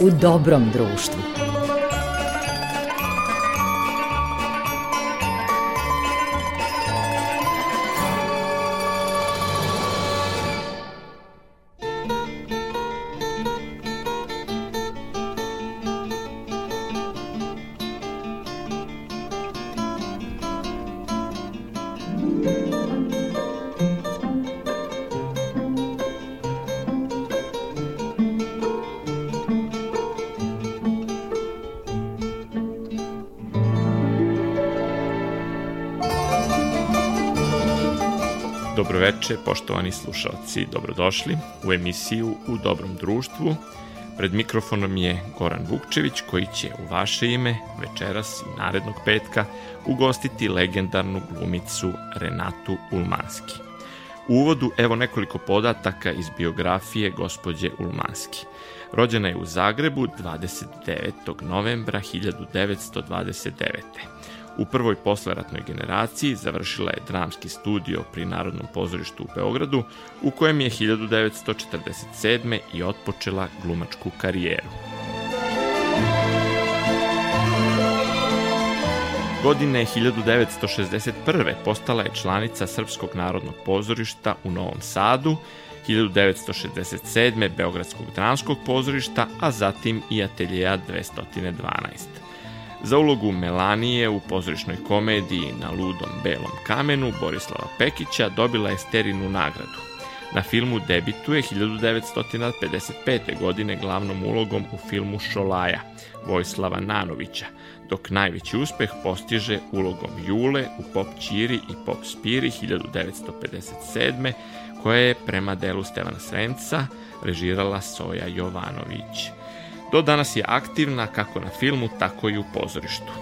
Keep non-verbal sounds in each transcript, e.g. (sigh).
u dobrom društvu. Dobroveče, poštovani slušalci, dobrodošli u emisiju U dobrom društvu. Pred mikrofonom je Goran Vukčević koji će u vaše ime večeras i narednog petka ugostiti legendarnu glumicu Renatu Ulmanski. U uvodu evo nekoliko podataka iz biografije gospođe Ulmanski. Rođena je u Zagrebu 29. novembra 1929. U prvoj posleratnoj generaciji završila je dramski studio pri Narodnom pozorištu u Beogradu, u kojem je 1947. i otpočela glumačku karijeru. Godine 1961. postala je članica Srpskog narodnog pozorišta u Novom Sadu, 1967. Beogradskog dramskog pozorišta, a zatim i ateljeja 212. Za ulogu Melanije u pozorišnoj komediji Na ludom belom kamenu Borislava Pekića dobila je Sterinu nagradu. Na filmu debituje 1955. godine glavnom ulogom u filmu Šolaja Vojslava Nanovića, dok najveći uspeh postiže ulogom Jule u Pop Čiri i Pop Spiri 1957. koja je prema delu Stevana Srenca režirala Soja Jovanović. Do danas je aktivna kako na filmu, tako i u pozorištu.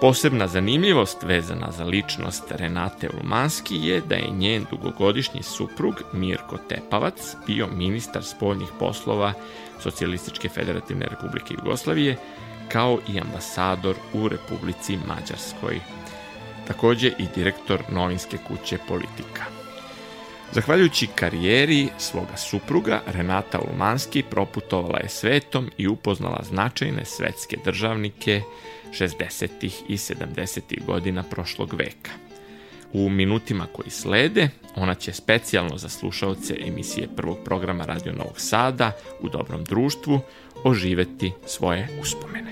Posebna zanimljivost vezana za ličnost Renate Ulmanski je da je njen dugogodišnji suprug Mirko Tepavac bio ministar spoljnih poslova Socijalističke federativne republike Jugoslavije kao i ambasador u Republici Mađarskoj. Takođe i direktor novinske kuće Politika. Zahvaljujući karijeri svoga supruga, Renata Ulmanski proputovala je svetom i upoznala značajne svetske državnike 60. i 70. godina prošlog veka. U minutima koji slede, ona će specijalno za slušaoce emisije prvog programa Radio Novog Sada u dobrom društvu oživeti svoje uspomene.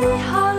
你好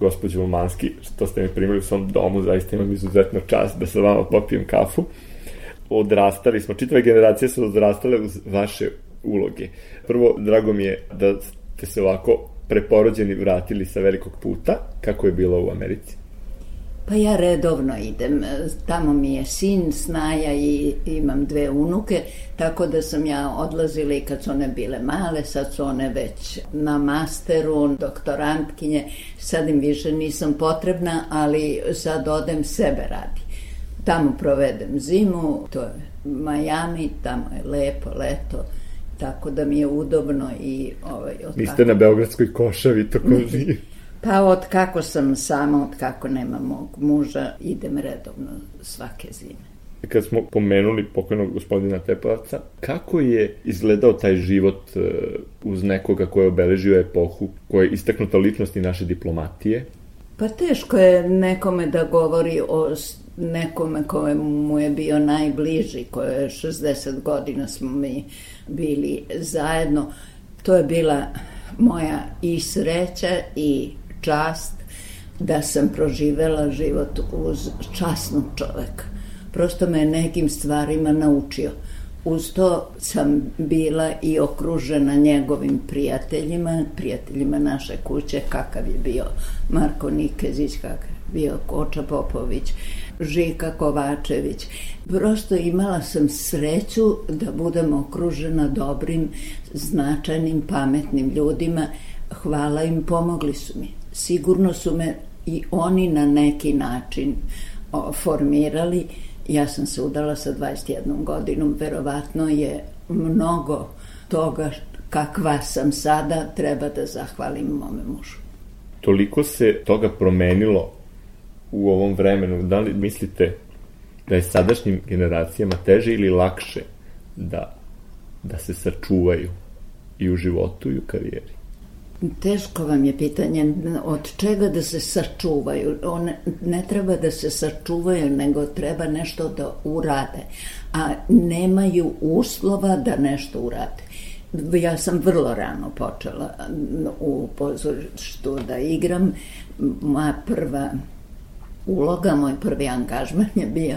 gospođo Umanski, što ste me primili u svom domu, zaista imam izuzetno čast da sa vama popijem kafu. Odrastali smo, čitave generacije su odrastale uz vaše uloge. Prvo, drago mi je da ste se ovako preporođeni vratili sa velikog puta, kako je bilo u Americi? Pa ja redovno idem. Tamo mi je sin, snaja i imam dve unuke, tako da sam ja odlazila i kad su one bile male, sad su one već na masteru, doktorantkinje, sad im više nisam potrebna, ali sad odem sebe radi. Tamo provedem zimu, to je Miami, tamo je lepo, leto, tako da mi je udobno i ovaj, Niste na Beogradskoj košavi, to ko. (laughs) Pa od kako sam sama, od kako nema mog muža, idem redovno svake zime. Kad smo pomenuli pokojnog gospodina Tepavaca, kako je izgledao taj život e, uz nekoga ko je obeležio epohu, koja je istaknuta ličnosti naše diplomatije? Pa teško je nekome da govori o nekome koje mu je bio najbliži, koje je 60 godina smo mi bili zajedno. To je bila moja i sreća i čast da sam proživela život uz časnog čoveka. Prosto me nekim stvarima naučio. Uz to sam bila i okružena njegovim prijateljima, prijateljima naše kuće, kakav je bio Marko Nikezić, kakav je bio Koča Popović, Žika Kovačević. Prosto imala sam sreću da budem okružena dobrim, značajnim, pametnim ljudima. Hvala im, pomogli su mi sigurno su me i oni na neki način formirali. Ja sam se udala sa 21 godinom, verovatno je mnogo toga kakva sam sada treba da zahvalim mome mužu. Toliko se toga promenilo u ovom vremenu, da li mislite da je sadašnjim generacijama teže ili lakše da, da se sačuvaju i u životu i u karijeri? Teško vam je pitanje od čega da se sačuvaju. One ne treba da se sačuvaju, nego treba nešto da urade. A nemaju uslova da nešto urade. Ja sam vrlo rano počela u pozorištu da igram. Moja prva uloga, moj prvi angažman je bio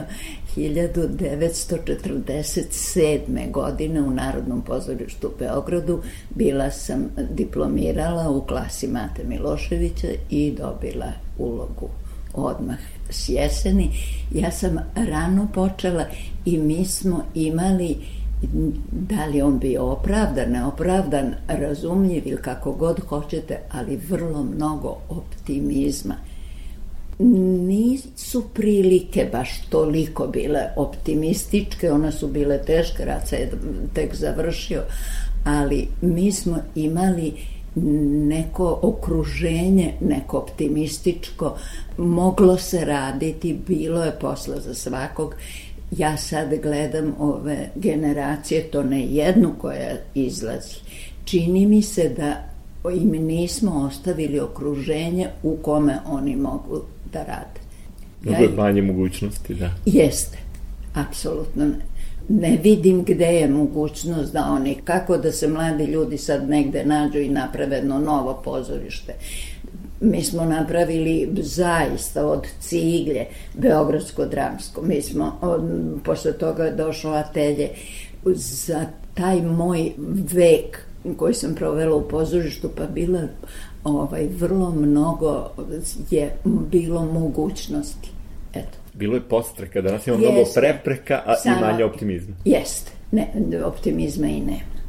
1947. godine u Narodnom pozorištu u Beogradu. Bila sam diplomirala u klasi Mate Miloševića i dobila ulogu odmah s jeseni. Ja sam rano počela i mi smo imali da li on bio opravdan, neopravdan, razumljiv ili kako god hoćete, ali vrlo mnogo optimizma nisu prilike baš toliko bile optimističke, one su bile teške, rad se je tek završio, ali mi smo imali neko okruženje, neko optimističko, moglo se raditi, bilo je posla za svakog. Ja sad gledam ove generacije, to ne jednu koja izlazi. Čini mi se da im nismo ostavili okruženje u kome oni mogu da rade. Mnogo je manje mogućnosti, da. Jeste, apsolutno ne vidim gde je mogućnost da oni, kako da se mladi ljudi sad negde nađu i naprave jedno novo pozorište. Mi smo napravili zaista od ciglje Beogradsko dramsko. Mi smo, od, posle toga je došlo atelje za taj moj vek koji sam provela u pozorištu, pa bila ovaj, vrlo mnogo je bilo mogućnosti. Eto. Bilo je postreka, danas ima mnogo prepreka, a Sama, i manje optimizma. Jeste, ne, optimizma i nema.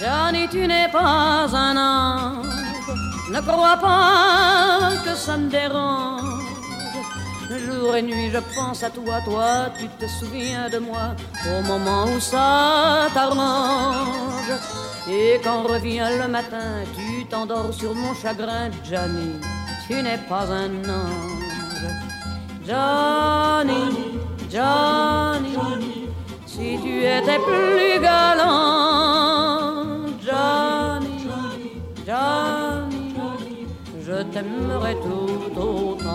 Johnny, tu n'es pas un ange, ne crois pas que ça me dérange. Jour et nuit, je pense à toi, toi, tu te souviens de moi au moment où ça t'arrange. Et quand revient le matin, tu t'endors sur mon chagrin, Johnny, tu n'es pas un ange. Johnny, Johnny, si tu étais plus galant, Johnny, Johnny, je t'aimerais tout autant.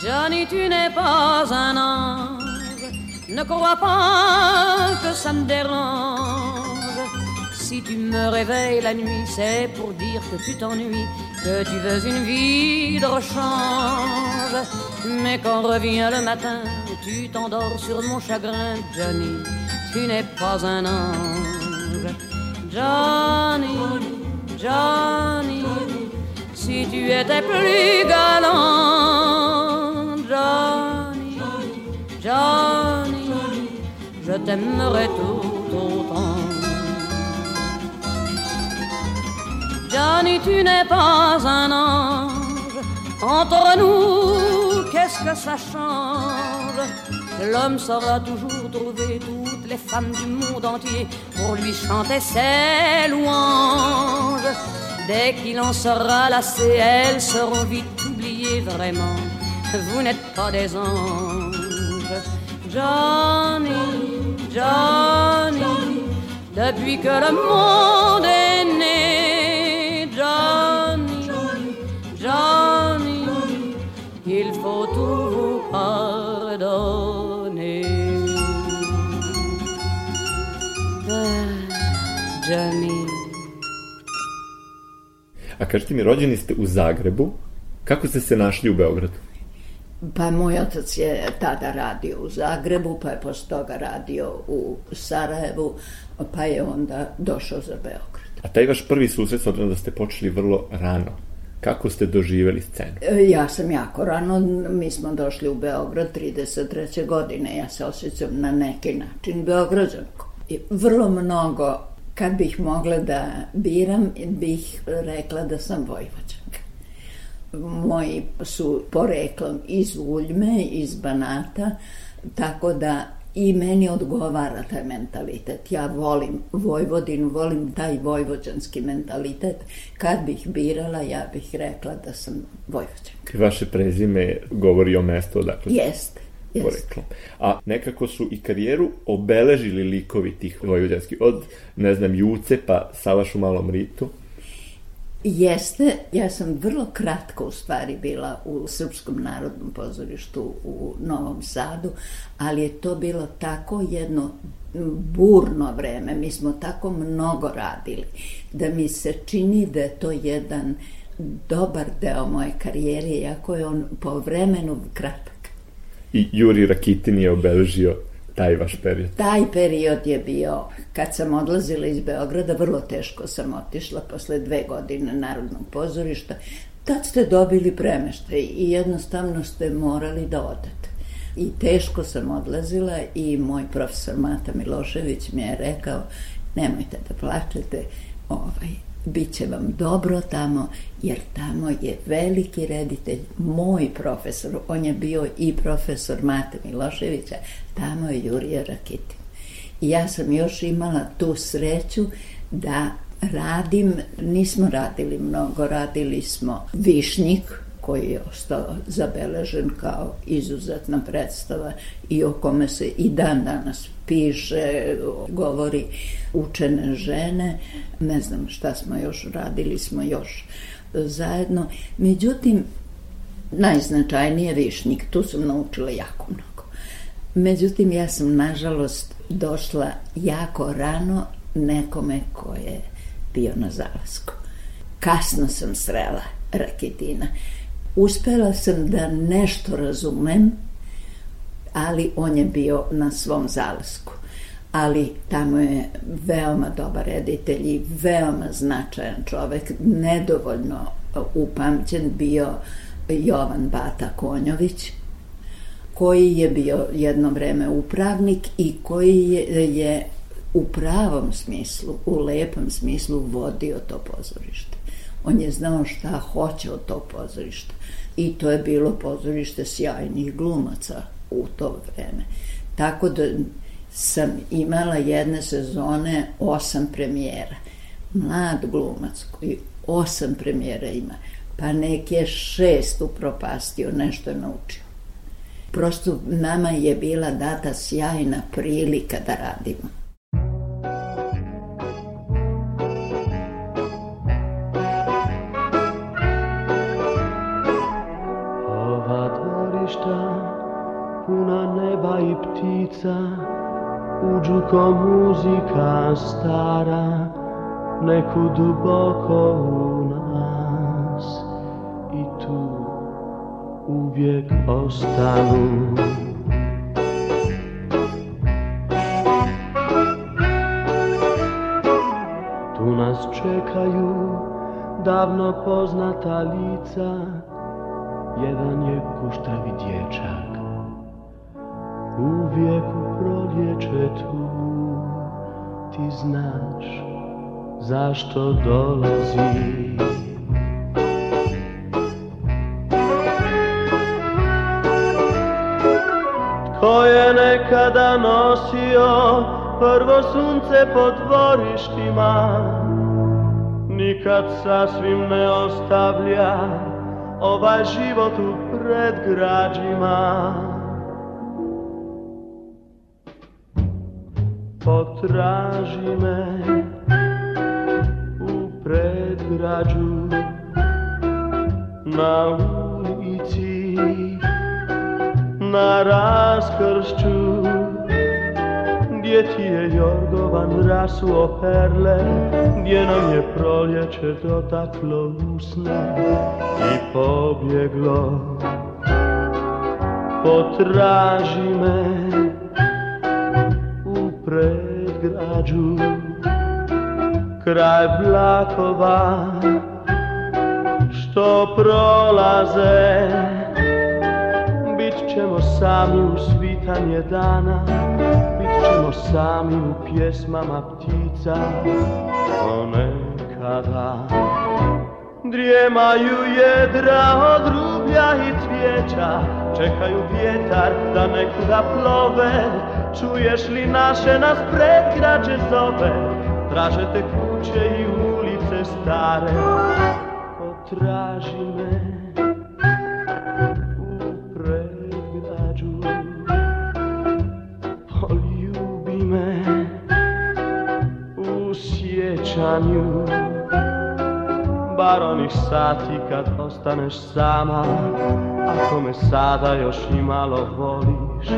Johnny, tu n'es pas un ange, ne crois pas que ça me dérange. Si tu me réveilles la nuit, c'est pour dire que tu t'ennuies, que tu veux une vie de rechange. Mais quand revient le matin, tu t'endors sur mon chagrin, Johnny, tu n'es pas un ange. Johnny, Johnny, si tu étais plus galant je t'aimerai tout autant. Johnny, tu n'es pas un ange, entre nous, qu'est-ce que ça change? L'homme saura toujours trouver toutes les femmes du monde entier pour lui chanter ses louanges. Dès qu'il en sera lassé, elles seront vite oubliées vraiment vous n'êtes pas des anges. Johnny, Johnny, depuis que le monde est né, Johnny, Johnny, il faut tout vous pardonner. Ah, Johnny. A kažete mi, rođeni ste u Zagrebu, kako ste se našli u Beogradu? Pa moj otac je tada radio u Zagrebu, pa je posle toga radio u Sarajevu, pa je onda došao za Beograd. A taj vaš prvi susret, s da ste počeli vrlo rano, kako ste doživeli scenu? E, ja sam jako rano, mi smo došli u Beograd 33. godine, ja se osjećam na neki način Beograđanko. I vrlo mnogo, kad bih mogla da biram, bih rekla da sam Vojvođanka moji su poreklom iz Uljme, iz Banata, tako da i meni odgovara taj mentalitet. Ja volim Vojvodinu, volim taj vojvođanski mentalitet. Kad bih birala, ja bih rekla da sam Vojvođanka. Vaše prezime govori o mestu odakle Jeste. Poreklom. A nekako su i karijeru obeležili likovi tih vojvođanskih, od, ne znam, Juce pa Savaš u malom ritu. Jeste, ja sam vrlo kratko u stvari bila u Srpskom narodnom pozorištu u Novom Sadu, ali je to bilo tako jedno burno vreme, mi smo tako mnogo radili, da mi se čini da je to jedan dobar deo moje karijere, iako je on po vremenu kratak. I Juri Rakitin je obeležio taj vaš period? Taj period je bio, kad sam odlazila iz Beograda, vrlo teško sam otišla posle dve godine Narodnog pozorišta. Tad ste dobili premeštaj i jednostavno ste morali da odete. I teško sam odlazila i moj profesor Mata Milošević mi je rekao nemojte da plačete, ovaj, bit će vam dobro tamo, jer tamo je veliki reditelj, moj profesor, on je bio i profesor Mate Miloševića, tamo je Jurija Rakitin. I ja sam još imala tu sreću da radim, nismo radili mnogo, radili smo Višnjik, koji je ostao zabeležen kao izuzetna predstava i o kome se i dan danas piše, govori učene žene, ne znam šta smo još radili, smo još zajedno. Međutim, najznačajnije višnik, tu sam naučila jako mnogo. Međutim, ja sam nažalost došla jako rano nekome ko je bio na zalasku. Kasno sam srela Raketina. Uspela sam da nešto razumem, ali on je bio na svom zalasku. Ali tamo je veoma dobar reditelj i veoma značajan čovek, nedovoljno upamćen bio Jovan Bata Konjović, koji je bio jedno vreme upravnik i koji je, je u pravom smislu, u lepom smislu vodio to pozorište. On je znao šta hoće od tog pozorišta. I to je bilo pozorište sjajnih glumaca u to vreme. Tako da sam imala jedne sezone osam premijera. Mlad glumac koji osam premijera ima, pa neke šest upropastio, nešto je naučio. Prosto nama je bila data sjajna prilika da radimo. Ptica uđu ko muzika stara neku duboko u nas. I tu uvijek ostanu. Tu nas čekaju davno poznata lica. Jedan je kuštavi dječak uvijek u proljeće tu ti znaš zašto dolazi Tko je nekada nosio prvo sunce po dvorištima Nikad sasvim ne ostavlja ovaj život u predgrađima potraži me u predgrađu na ulici na raskršću gdje ti je Jorgovan rasuo perle gdje nam je proljeće dotaklo usne i pobjeglo. Potraži me predgrađu kraj blakova što prolaze bit ćemo sami u svitanje dana bit ćemo sami u pjesmama ptica ponekada. Drijemaju jedra od rublja i cvijeća Čekaju vjetar da nekuda plove Čuješ li naše nas predgrađe zove Traže te kuće i ulice stare. Potraži me u predgrađu Poljubi me u sjećanju bar onih sati kad ostaneš sama Ako me sada još i malo voliš.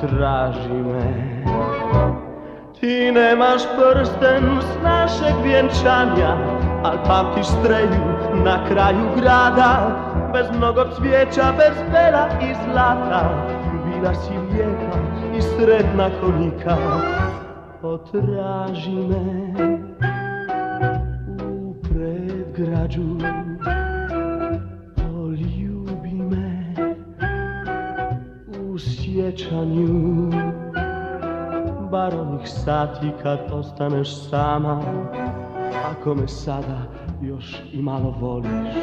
Traži me. Ti nemaš prsten s našeg vjenčanja Al pamtiš streju na kraju grada. Bez mnogo cvijeća, bez bela i zlata Bila si lijepa i sretna konika. Potraži me građu Poljubi me u sjećanju. Bar onih sati kad ostaneš sama Ako me sada još i malo voliš.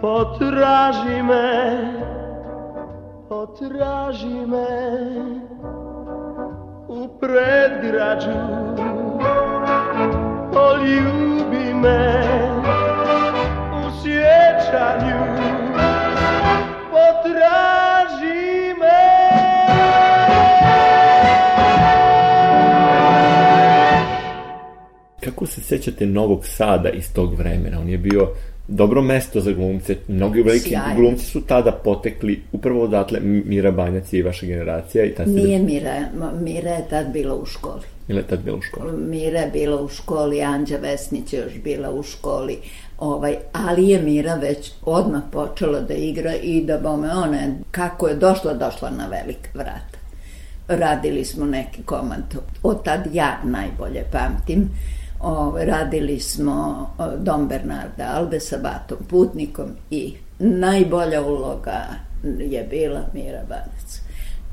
Potraži me, potraži me U predgrađu. Poljubi me sjećanju potraži me Kako se sećate Novog Sada iz tog vremena? On je bio dobro mesto za glumce. Mnogi veliki Sjajno. glumci su tada potekli upravo odatle. Mira Banjac i vaša generacija. I tad Nije Mira. Mira je tad bila u školi. Mira je tad bila u školi. Mira je bila u školi, Anđa Vesnić je još bila u školi ovaj, ali je Mira već odmah počela da igra i da bome ona, kako je došla, došla na velik vrat. Radili smo neki komad, od tad ja najbolje pamtim, Ove, radili smo Dom Bernarda Albe sa Batom Putnikom i najbolja uloga je bila Mira Banac.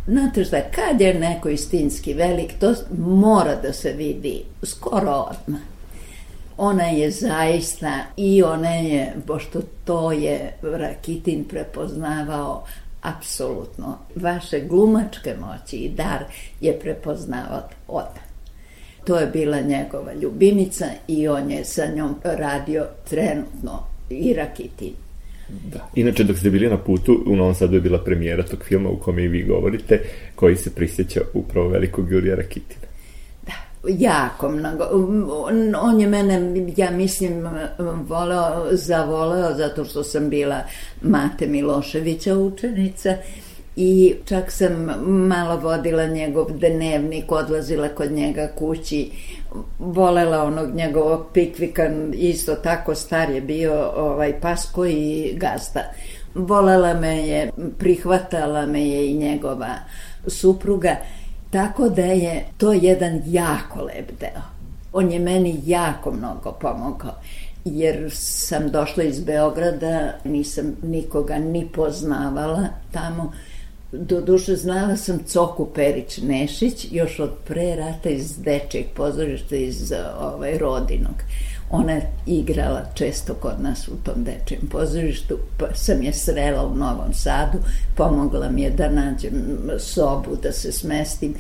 Znate šta, kad je neko istinski velik, to mora da se vidi skoro odmah. Ona je zaista i ona je, pošto to je Rakitin prepoznavao apsolutno, vaše glumačke moći i dar je prepoznavao odmah. To je bila njegova ljubinica i on je sa njom radio trenutno i Rakitin. Da. Inače, dok ste bili na putu, u Novom Sadu je bila premijera tog filma u kome i vi govorite, koji se prisjeća upravo velikog Jurija Rakitina. Jako mnogo. On, on je mene, ja mislim, voleo, zavoleo zato što sam bila Mate Miloševića učenica i čak sam malo vodila njegov dnevnik, odlazila kod njega kući, volela onog njegovog pikvika, isto tako star je bio ovaj pasko i gazda. Volela me je, prihvatala me je i njegova supruga, tako da je to jedan jako lep deo. On je meni jako mnogo pomogao jer sam došla iz Beograda, nisam nikoga ni poznavala tamo, Do duše znala sam Coku Perić Nešić još od pre rata iz dečeg pozorišta iz ovaj, Rodinog. Ona je igrala često kod nas u tom dečijem pozorištu, pa sam je srela u Novom Sadu, pomogla mi je da nađem sobu, da se smestim.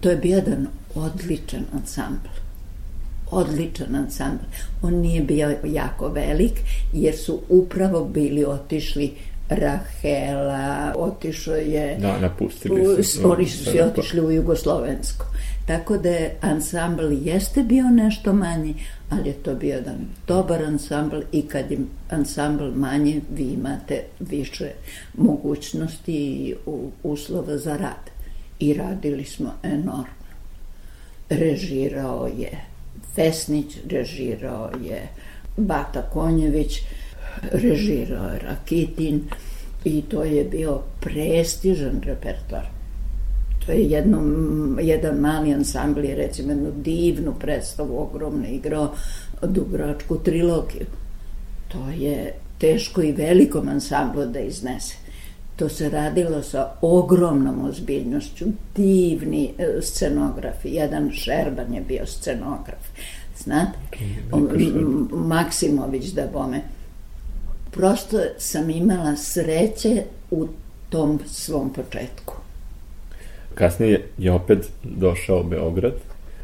To je bio jedan odličan ansambl odličan ansambl. On nije bio jako velik, jer su upravo bili otišli Rahela, otišao je... Da, napustili su. Oni su svi otišli u Jugoslovensko. Tako da je ansambl jeste bio nešto manji, ali je to bio jedan dobar ansambl i kad je ansambl manje, vi imate više mogućnosti i uslova za rad. I radili smo enormno. Režirao je Vesnić, režirao je Bata Konjević, režirao je Rakitin i to je bio prestižan repertoar. To je jedno, jedan mali ansambl je recimo jednu divnu predstavu, ogromno igrao Dubrovačku trilogiju. To je teško i velikom ansamblu da iznese. To se radilo sa ogromnom ozbiljnošću, divni e, scenografi, jedan Šerban je bio scenograf, znate, Maksimović da bome prosto sam imala sreće u tom svom početku. Kasnije je opet došao Beograd.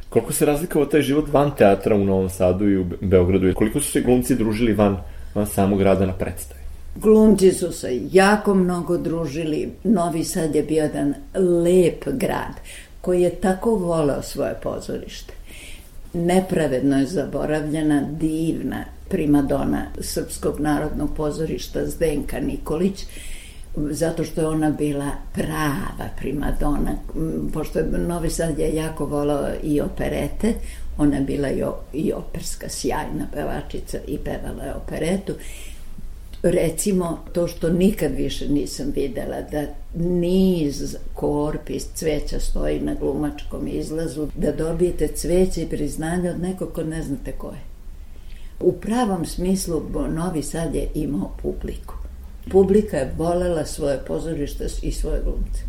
Koliko se razlikovao taj život van teatra u Novom Sadu i u Beogradu? Koliko su se glumci družili van, van samog rada na predstavi? Glumci su se jako mnogo družili. Novi Sad je bio jedan lep grad koji je tako voleo svoje pozorište. Nepravedno je zaboravljena divna primadona Srpskog narodnog pozorišta Zdenka Nikolić, zato što je ona bila prava primadona, pošto je Novi Sad je jako volao i operete, ona je bila i, i operska sjajna pevačica i pevala je operetu. Recimo, to što nikad više nisam videla, da niz korpi cveća stoji na glumačkom izlazu, da dobijete cveće i priznanje od nekog ko ne znate ko je. U pravom smislu Novi Sad je imao publiku. Publika je volela svoje pozorište i svoje glumce.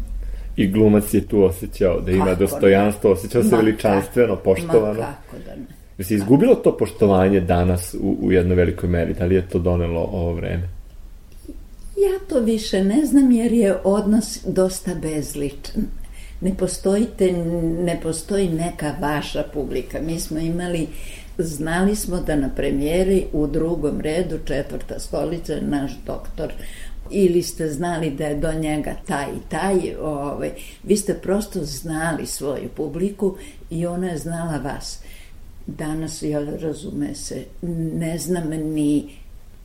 I glumac je tu osjećao da ima kako dostojanstvo, osjećao se veličanstveno, poštovano. Ma kako da ne. Je se izgubilo to poštovanje danas u, u jednoj velikoj meri? Da li je to donelo ovo vreme? Ja to više ne znam jer je odnos dosta bezličan. Ne, postojite, ne postoji neka vaša publika. Mi smo imali znali smo da na premijeri u drugom redu četvrta stolica naš doktor ili ste znali da je do njega taj i taj, ovaj, vi ste prosto znali svoju publiku i ona je znala vas. danas, ja razume se, ne znam ni,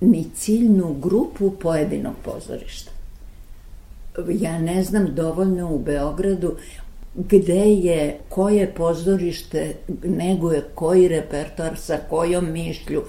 ni ciljnu grupu pojedinog pozorišta. Ja ne znam dovoljno u Beogradu gde je, koje pozorište neguje koji repertoar sa kojom mišlju,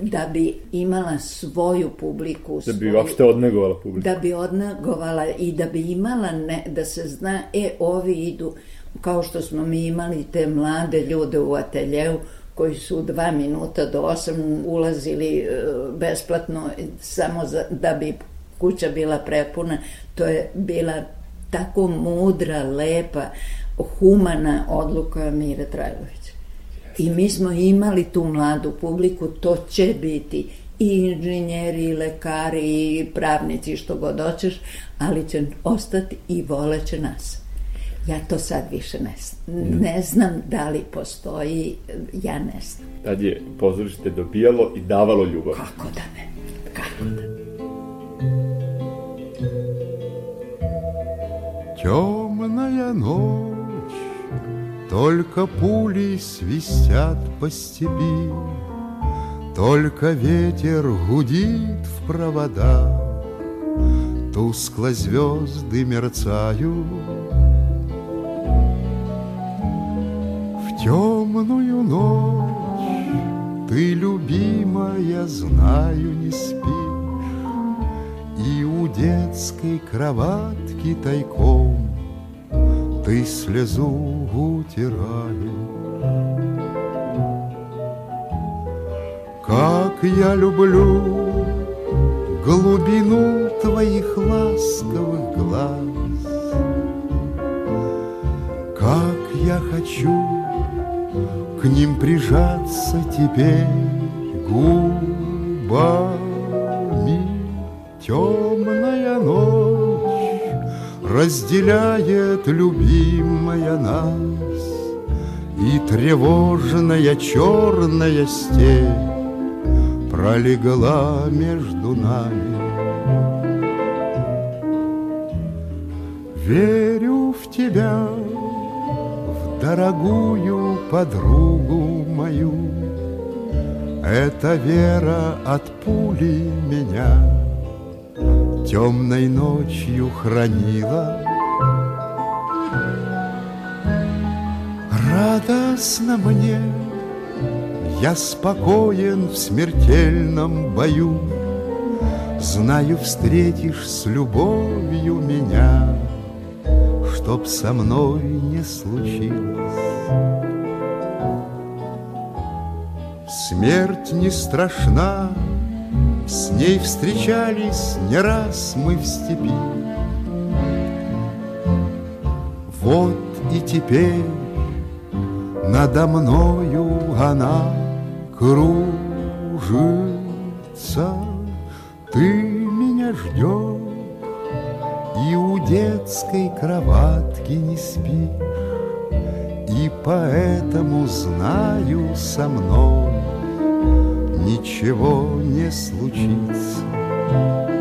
da bi imala svoju publiku. Da bi uopšte odnegovala publiku. Da bi odnegovala i da bi imala, ne, da se zna, e, ovi idu, kao što smo mi imali te mlade ljude u ateljeu, koji su dva minuta do osam ulazili e, besplatno samo za, da bi kuća bila prepuna. To je bila tako mudra, lepa, humana odluka Mire Trajlovića. I mi smo imali tu mladu publiku, to će biti i inženjeri, i lekari, i pravnici, što god hoćeš, ali će ostati i voleće nas. Ja to sad više ne znam. Ne znam da li postoji, ja ne znam. Tad je pozorište dobijalo i davalo ljubav. Kako da ne? Kako da ne? Темная ночь, только пули свистят по степи, Только ветер гудит в провода, Тускло звезды мерцают. В темную ночь ты, любимая, знаю, не спишь, И у детской кроватки тайком Ты слезу утираешь. Как я люблю глубину твоих ласковых глаз, Как я хочу к ним прижаться теперь губами. Ночь разделяет любимая нас, И тревожная черная степь пролегла между нами. Верю в тебя, в дорогую подругу мою. Эта вера от пули меня темной ночью хранила. Радостно мне я спокоен в смертельном бою, Знаю, встретишь с любовью меня, Чтоб со мной не случилось. Смерть не страшна, с ней встречались не раз мы в степи. Вот и теперь надо мною она кружится, ты меня ждешь и у детской кроватки не спишь, и поэтому знаю со мной ничего не случится.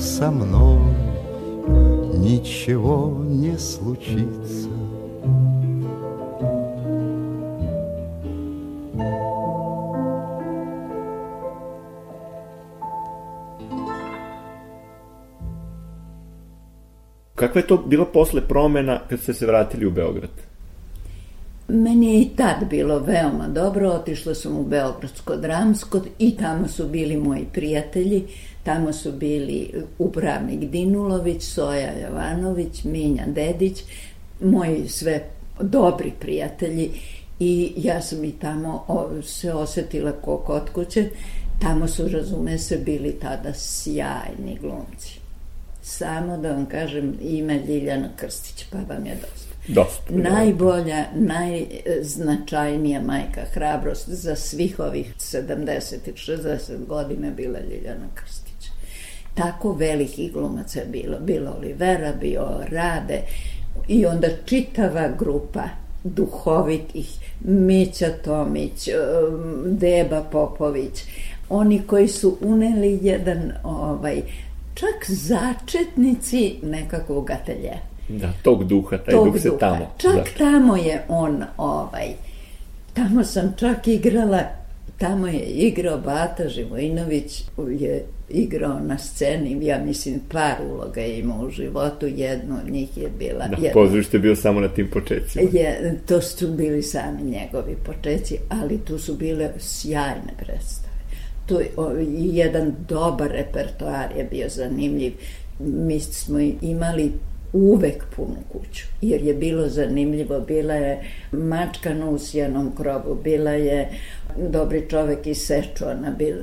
Со мной ничего не случится. Kakva je to bila posle promena kad ste se vratili u Beograd? Meni je i tad bilo veoma dobro, otišla sam u Beogradsko dramsko i tamo su bili moji prijatelji, tamo su bili upravnik Dinulović, Soja Jovanović, Minja Dedić, moji sve dobri prijatelji i ja sam i tamo se osetila ko kod kuće, tamo su, razume se, bili tada sjajni glumci. Samo da vam kažem ime Ljiljana Krstić, pa vam je dosta. Dosta. Najbolja, najznačajnija majka hrabrost za svih ovih 70 i 60 godina bila Ljiljana Krstić. Tako velikih glumaca je bilo. Bilo Olivera, bio Rade i onda čitava grupa duhovitih, Mića Tomić, um, Deba Popović, oni koji su uneli jedan ovaj, čak začetnici nekakvog atelja. Da, tog duha, taj Tog duh se duha. tamo. Čak da. tamo je on, ovaj, tamo sam čak igrala, tamo je igrao Bata Živojinović, je igrao na sceni, ja mislim par uloga je imao u životu, jedno od njih je bila... Da, jedna- pozorište je bio samo na tim početcima. je, to su bili sami njegovi počeci, ali tu su bile sjajne predstave. Tu o, jedan dobar repertoar je bio zanimljiv. Mi smo imali uvek punu kuću, jer je bilo zanimljivo. Bila je mačka na usjenom krovu, bila je dobri čovek iz Sečuana, bila,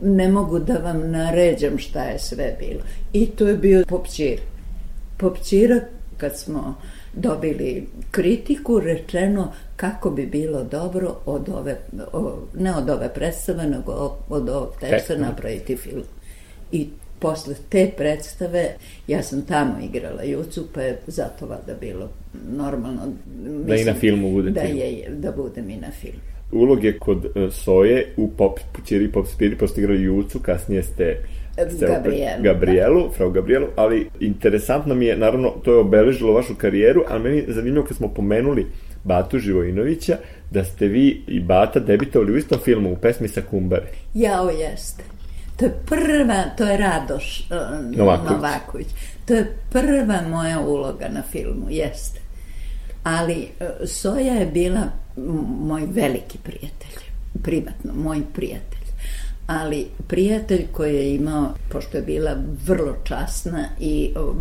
ne mogu da vam naređam šta je sve bilo. I to je bio popćir. Popćira, kad smo dobili kritiku, rečeno kako bi bilo dobro od ove, o, ne od ove predstave, nego od ovog Teksta. napraviti film. I posle te predstave, ja sam tamo igrala Jucu, pa je zato valjda bilo normalno. Da i na filmu bude da. Je, da budem i na filmu. Uloge kod uh, Soje u Pop Pućiri i Pop Spiri, pošto ste igrali Jucu, kasnije ste Gabrielu, Gabrielu, frau Gabrielu, ali interesantno mi je, naravno, to je obeležilo vašu karijeru, ali meni je zanimljivo kad smo pomenuli Batu Živojinovića, da ste vi i Bata debitovali u istom filmu, u pesmi sa Kumbare. Jao jeste. To je prva, to je Radoš uh, Novaković. Novaković. To je prva moja uloga na filmu, jeste. Ali uh, Soja je bila moj veliki prijatelj. Privatno, moj prijatelj. Ali prijatelj koji je imao, pošto je bila vrlo časna i o,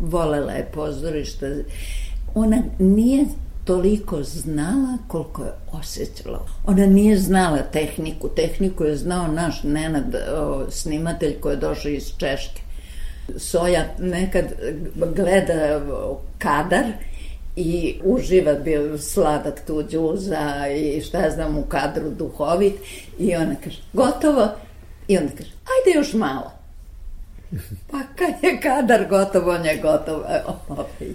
volela je pozorište, ona nije toliko znala koliko je osjećala. Ona nije znala tehniku. Tehniku je znao naš Nenad, o, snimatelj koji je došao iz Češke. Soja nekad gleda kadar i uživa bio sladak tu džuza i šta ja znam u kadru duhovit i ona kaže gotovo i onda kaže ajde još malo (laughs) pa kad je kadar gotov on je gotov Ovaj.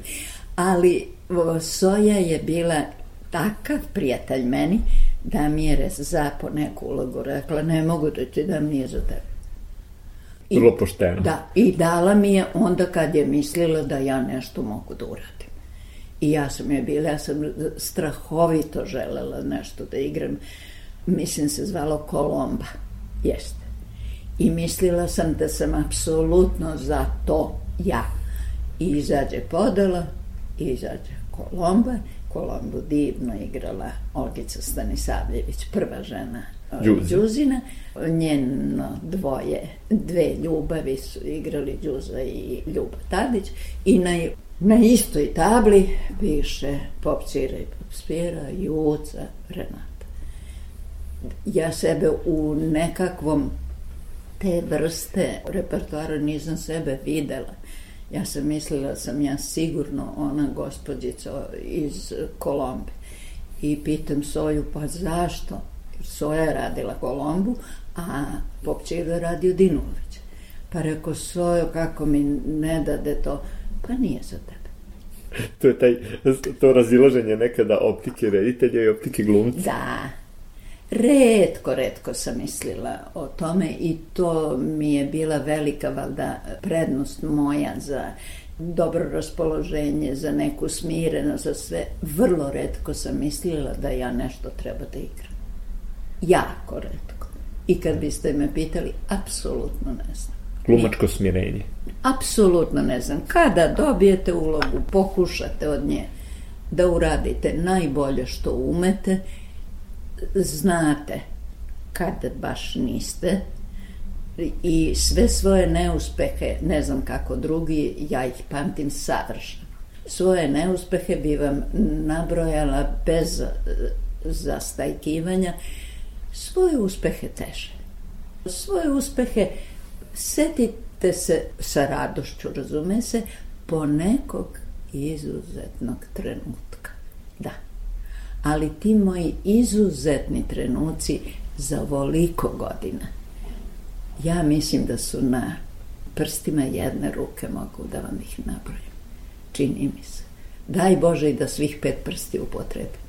ali Soja je bila takav prijatelj meni da mi je za po neku ulogu rekla ne mogu da ti dam nije za tebe I- Vrlo pošteno. Da, i dala mi je onda kad je mislila da ja nešto mogu da uradim. I ja sam je bila, ja sam strahovito želela nešto da igram. Mislim se zvalo Kolomba. Jeste. I mislila sam da sam apsolutno za to ja. I izađe podela, i izađe Kolomba. Kolombu divno igrala Olgica Stanisavljević, prva žena o, Đuzi. Đuzina. Njeno dvoje, dve ljubavi su igrali Đuza i Ljuba Tadić. I na, na istoj tabli piše Pop Cira i Pop Spira, Juca, Renata. Ja sebe u nekakvom te vrste repertoara nisam sebe videla. Ja sam mislila da sam ja sigurno ona gospođica iz Kolombe. I pitam Soju, pa zašto? Jer Soja je radila Kolombu, a Popčiru je radio Dinulović. Pa rekao, Sojo, kako mi ne dade to? Pa nije za tebe. To je taj, to razilaženje nekada optike reditelja i optike glumca. Da, redko, redko sam mislila o tome i to mi je bila velika valda prednost moja za dobro raspoloženje, za neku smirenost, za sve. Vrlo redko sam mislila da ja nešto treba da igram. Jako redko. I kad biste me pitali, apsolutno ne znam. Glumačko smirenje. Apsolutno ne znam. Kada dobijete ulogu, pokušate od nje da uradite najbolje što umete, znate kada baš niste i sve svoje neuspehe, ne znam kako drugi, ja ih pamtim savršeno. Svoje neuspehe bi vam nabrojala bez eh, zastajkivanja, svoje uspehe teže. Svoje uspehe setite se sa radošću, razume se, ponekog izuzetnog trenutka. Ali ti moji izuzetni trenuci za voliko godina, ja mislim da su na prstima jedne ruke mogu da vam ih nabrojim. Čini mi se. Daj Bože i da svih pet prsti upotrebim.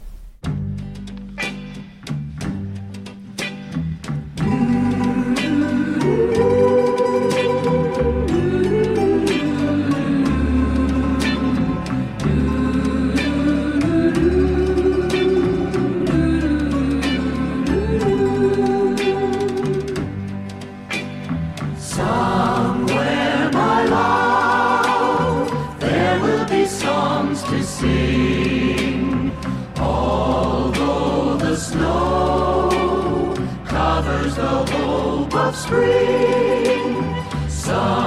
sing, although the snow covers the hope of spring. Some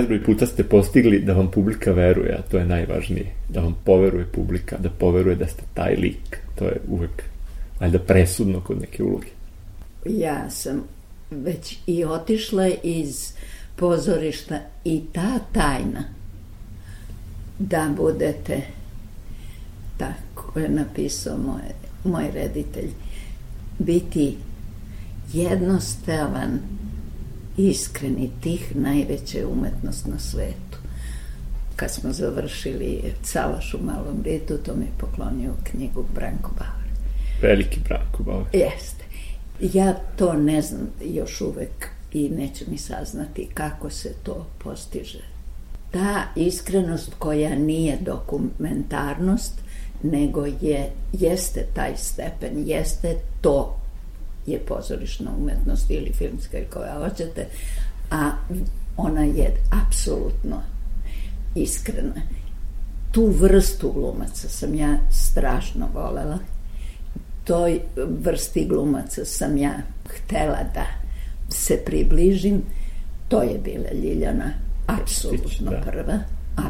bezbroj puta ste postigli da vam publika veruje, a to je najvažnije. Da vam poveruje publika, da poveruje da ste taj lik. To je uvek, valjda, presudno kod neke uloge. Ja sam već i otišla iz pozorišta i ta tajna da budete tako je napisao moj, moj reditelj biti jednostavan iskreni, tih, najveća umetnost na svetu. Kad smo završili Salaš u Malom Ritu, to mi je poklonio knjigu Branko Bauer. Veliki Branko Bauer. Jeste. Ja to ne znam još uvek i neću mi saznati kako se to postiže. Ta iskrenost koja nije dokumentarnost, nego je, jeste taj stepen, jeste to je pozorišna umetnost ili filmska ili koja hoćete, a ona je apsolutno iskrena. Tu vrstu glumaca sam ja strašno volela. Toj vrsti glumaca sam ja htela da se približim. To je bila Ljiljana apsolutno da. prva,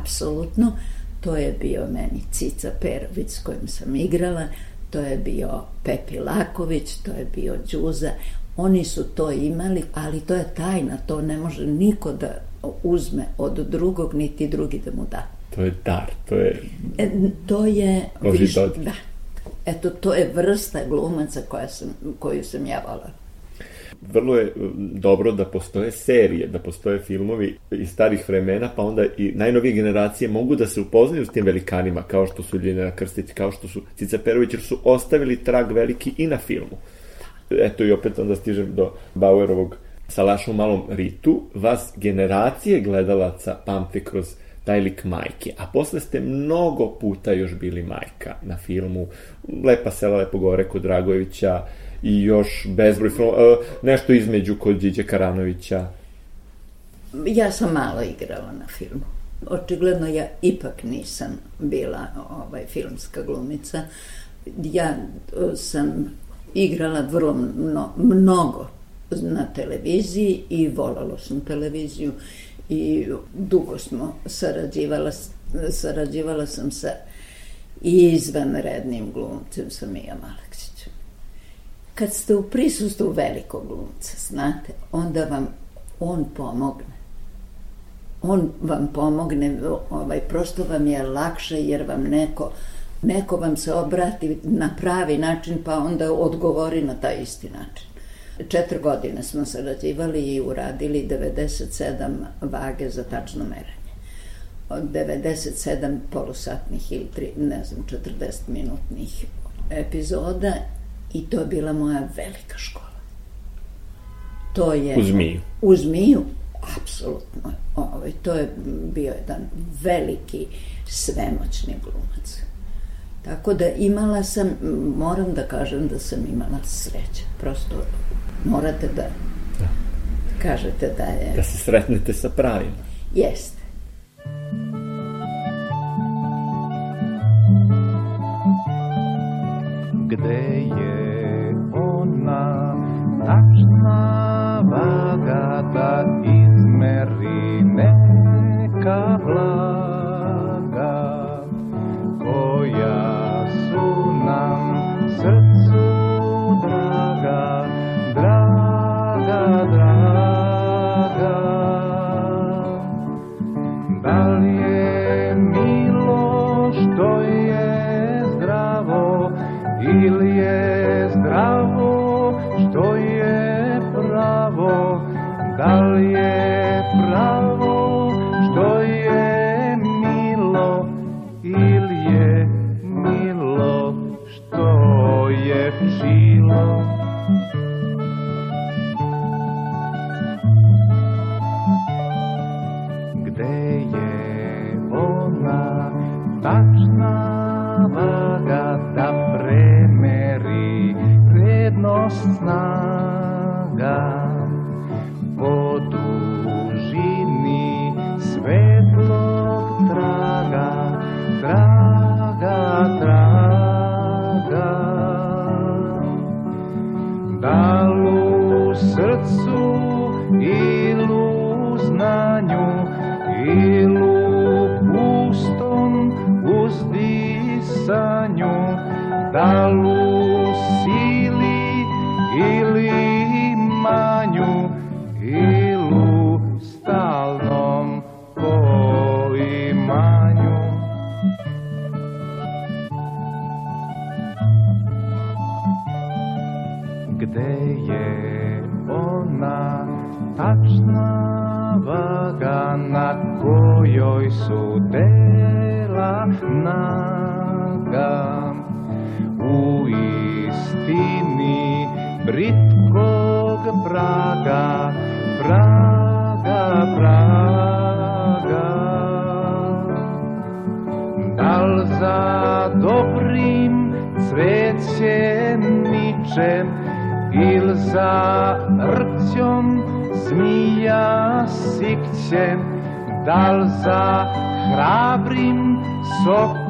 apsolutno. To je bio meni Cica Perović s kojim sam igrala to je bio Pepi Laković, to je bio Đuza, oni su to imali, ali to je tajna, to ne može niko da uzme od drugog, niti drugi da mu da. To je dar, to je... E, to je... Boži viš, da. Eto, to je vrsta glumaca koja sam, koju sam ja volala vrlo je dobro da postoje serije, da postoje filmovi iz starih vremena, pa onda i najnovije generacije mogu da se upoznaju s tim velikanima, kao što su Ljiljana Krstić, kao što su Cica Perović, jer su ostavili trag veliki i na filmu. Eto i opet onda stižem do Bauerovog Salaša u malom ritu. Vas generacije gledalaca pamte kroz taj lik majke. A posle ste mnogo puta još bili majka na filmu Lepa sela, Lepo gore kod Dragojevića i još bezbroj film, uh, nešto između kod Điđe Karanovića. Ja sam malo igrala na filmu. Očigledno ja ipak nisam bila ovaj filmska glumica. Ja sam igrala vrlo mno, mnogo na televiziji i volala sam televiziju i dugo smo sarađivala, sarađivala sam sa izvanrednim glumcem sa Mijom Aleksićem. Kad ste u prisustvu velikog glumca, znate, onda vam on pomogne. On vam pomogne, ovaj, prosto vam je lakše jer vam neko, neko vam se obrati na pravi način pa onda odgovori na taj isti način. Četiri godine smo sarađivali i uradili 97 vage za tačno merenje. Od 97 polusatnih ili tri, ne znam, 40 minutnih epizoda i to je bila moja velika škola. To je... U Zmiju. U Zmiju, apsolutno. Ovaj, to je bio jedan veliki svemoćni glumac. Tako da imala sam, moram da kažem da sam imala sreće. Prosto morate da, da. kažete da je... Da se sretnete sa pravima. Jeste. Gde je ona tačna vaga da izmeri neka tačna vaga na kojoj su dal Sahara brim sok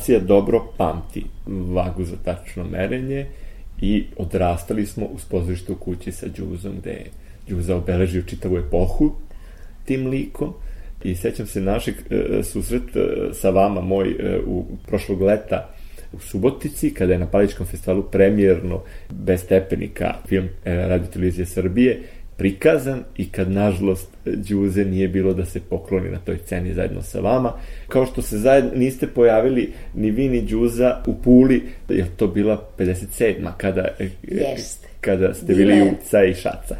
Generacija dobro pamti vagu za tačno merenje i odrastali smo uz pozorište u kući sa Đuzom, gde je Đuza obeležio čitavu epohu tim likom. I sećam se našeg e, susret e, sa vama moj e, u prošlog leta u Subotici, kada je na Paličkom festivalu premijerno bez stepenika film e, Radio Televizije Srbije prikazan i kad nažalost Đuze nije bilo da se pokloni na toj sceni zajedno sa vama. Kao što se zajedno niste pojavili ni vi ni Đuza u Puli, je to bila 57. kada, e, Jeste. kada ste bili Bila Juca i Šaca.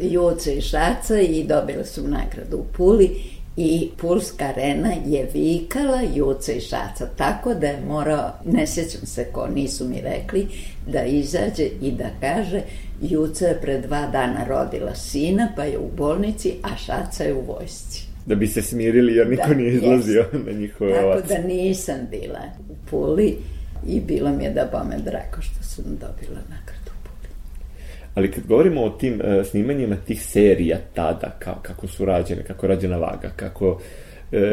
Juce i Šaca i dobila su nagradu u Puli i Pulska arena je vikala Juce i Šaca, tako da je morao, ne sjećam se ko, nisu mi rekli, da izađe i da kaže Juca je pre dva dana rodila sina, pa je u bolnici, a Šaca je u vojsci. Da bi se smirili jer niko Da, nije izlazio na njihove Tako ovace. da nisam bila u Puli i bilo mi je da bome drago što sam dobila nagradu. Ali kad govorimo o tim uh, snimanjima tih serija tada, ka, kako su rađene, kako je rađena Vaga, kako uh,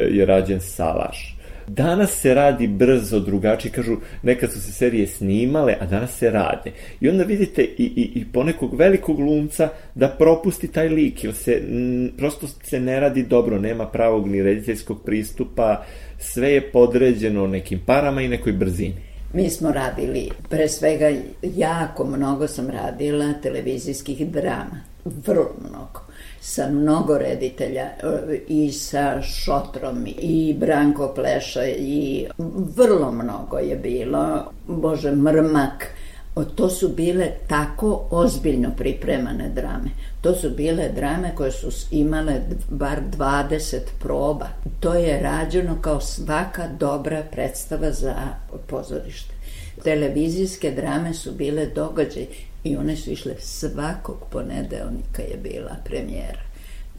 je rađen Salaš, danas se radi brzo, drugačije, kažu, nekad su se serije snimale, a danas se rade. I onda vidite i, i, i ponekog velikog glumca da propusti taj lik, jer se, m, prosto se ne radi dobro, nema pravog ni rediteljskog pristupa, sve je podređeno nekim parama i nekoj brzini. Mi smo radili, pre svega jako mnogo sam radila televizijskih drama, vrlo mnogo, sa mnogo reditelja e, i sa Šotrom i Branko Pleša i vrlo mnogo je bilo, Bože, Mrmak, To su bile tako ozbiljno pripremane drame. To su bile drame koje su imale bar 20 proba. To je rađeno kao svaka dobra predstava za pozorište. Televizijske drame su bile događaj i one su išle svakog ponedeljnika je bila premijera.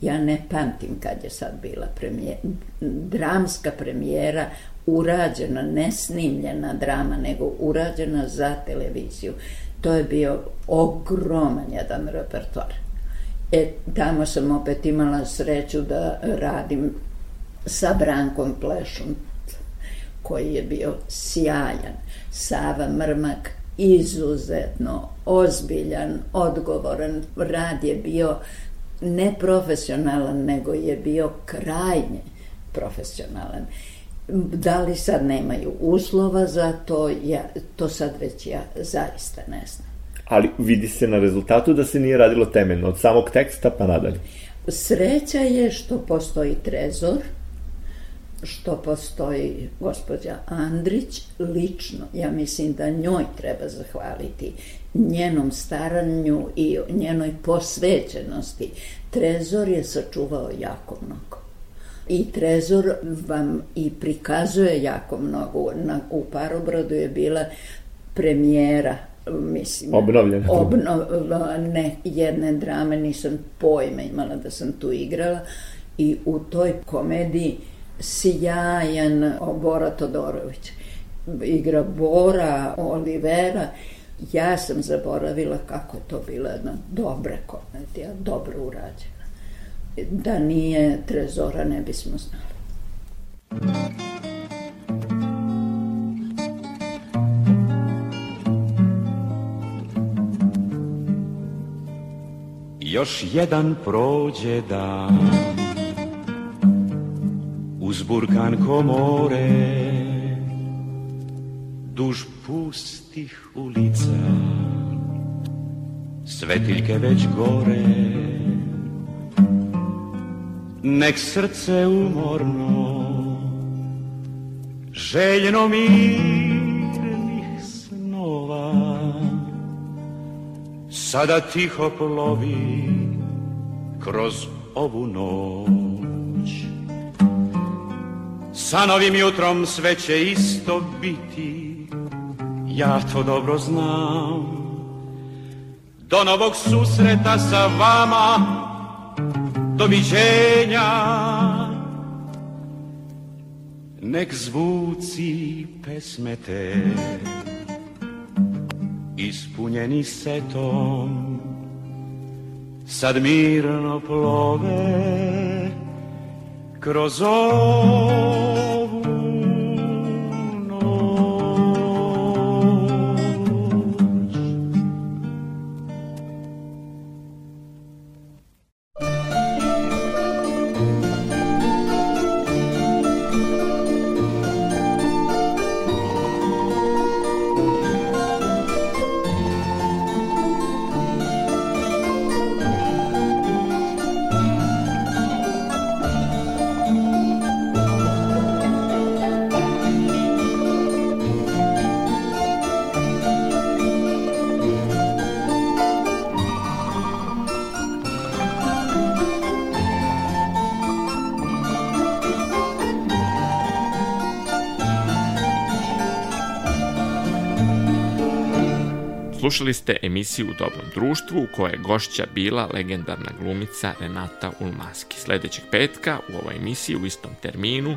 Ja ne pamtim kad je sad bila premijera, dramska premijera, urađena, ne snimljena drama, nego urađena za televiziju. To je bio ogroman jedan repertoar. E, tamo sam opet imala sreću da radim sa Brankom Plešom, koji je bio sjajan. Sava Mrmak, izuzetno ozbiljan, odgovoran. Rad je bio neprofesionalan, nego je bio krajnje profesionalan. Da li sad nemaju uslova za to, ja, to sad već ja zaista ne znam. Ali vidi se na rezultatu da se nije radilo temeljno, od samog teksta pa nadalje. Sreća je što postoji trezor, što postoji gospođa Andrić lično, ja mislim da njoj treba zahvaliti njenom staranju i njenoj posvećenosti. Trezor je sačuvao jako mnogo. I Trezor vam i prikazuje jako mnogo. Na, u Parobradu je bila premijera mislim, Obnovljena. obno, ne, jedne drame nisam pojma imala da sam tu igrala i u toj komediji sjajan Bora Todorović igra Bora Olivera ja sam zaboravila kako je to bila jedna dobra komedija, dobro urađena. Da nije Trezora ne bismo znali. Još jedan prođe dan. Uz burkan komore Duž pustih ulica. Svetiljke već gore Nek srce umorno Željno mirnih Sada tiho plovi kroz ovu noć. Sa novim jutrom sve će isto biti Ja to dobro znam. Do novog susreta sa vama Doviđenja. Nek zvuci pesme te ispunjeni setom sad mirno plove kroz ovu Slušali ste emisiju U dobrom društvu u kojoj je gošća bila legendarna glumica Renata Ulmanski. Sledećeg petka u ovoj emisiji u istom terminu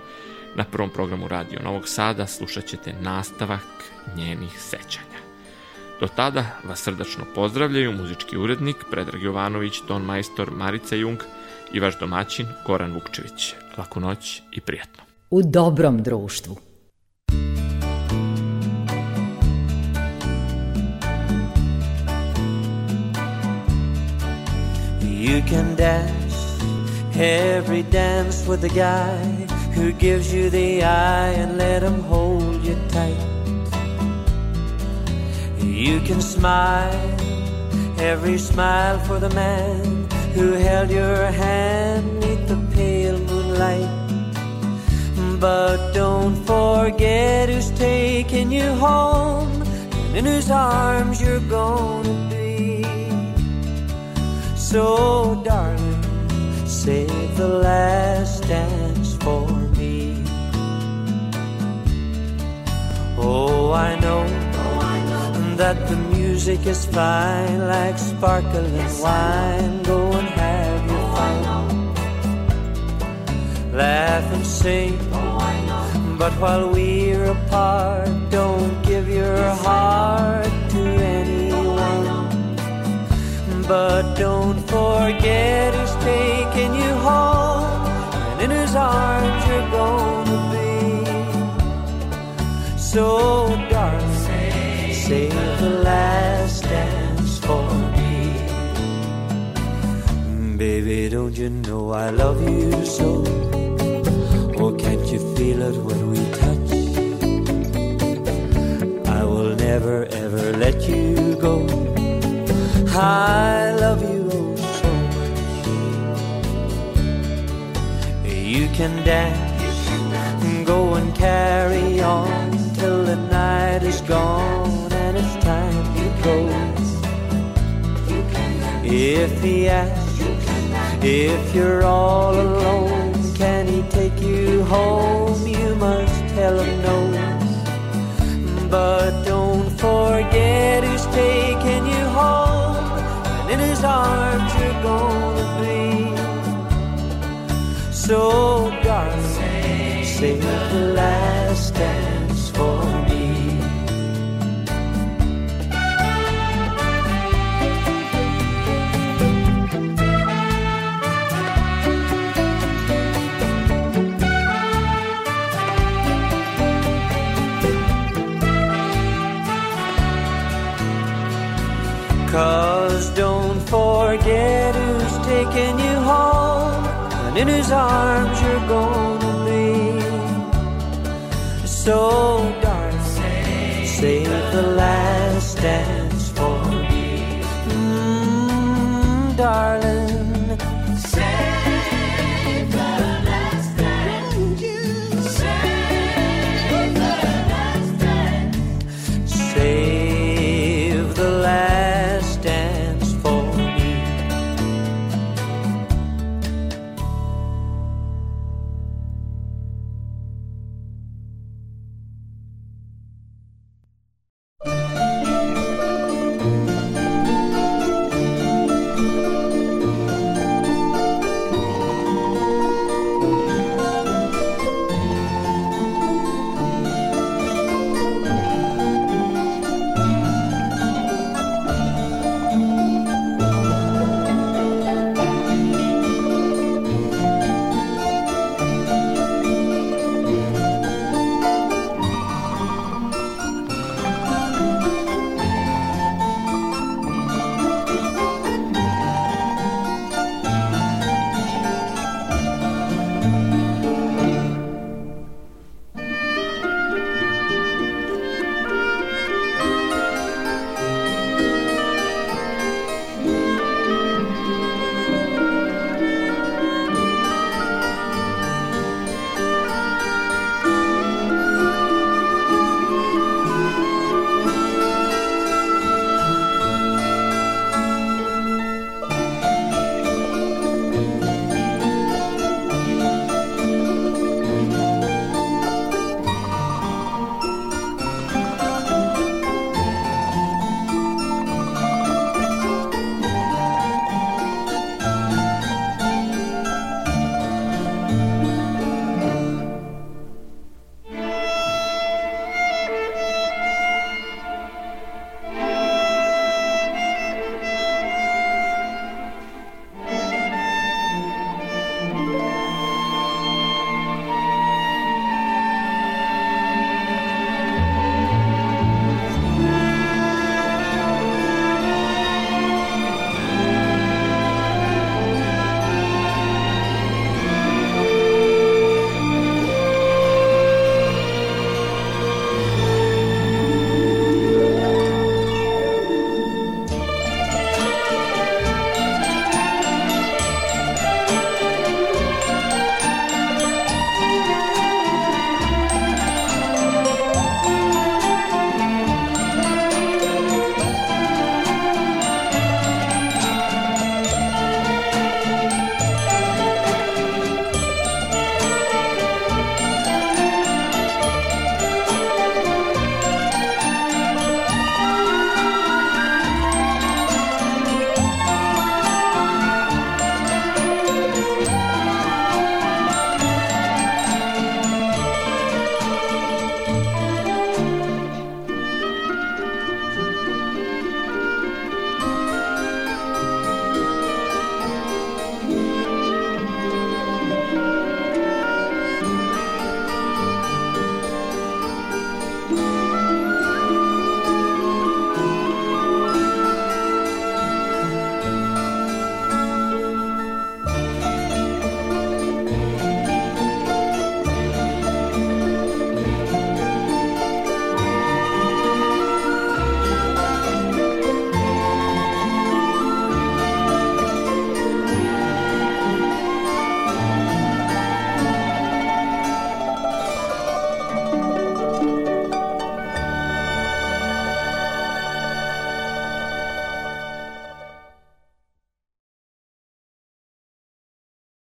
na prvom programu Radio Novog Sada slušat ćete nastavak njenih sećanja. Do tada vas srdačno pozdravljaju muzički urednik Predrag Jovanović, Don Majstor, Marica Jung i vaš domaćin Goran Vukčević. Laku noć i prijatno. U dobrom društvu. You can dance every dance with the guy who gives you the eye and let him hold you tight. You can smile every smile for the man who held your hand neath the pale moonlight. But don't forget who's taking you home and in whose arms you're gonna. So, darling, save the last dance for me. Oh, I know, that the music is fine, like sparkling wine. Go and have your fun. Laugh and sing. But while we're apart, don't give your heart But don't forget who's taking you home, and in whose arms you're gonna be. So, darling, save the last dance for me. Mm, baby, don't you know I love you so? Oh, can't you feel it when we touch? I will never ever let you. I love you oh so much. You can dance, go and carry on till the night is gone and it's time to go. If he asks, if you're all alone, can he take you home? You must tell him no. But don't forget who's taking in his arms you're gonna be. So, darling, save the last forget who's taking you home and in whose arms you're gonna be. So, darling, save the last dance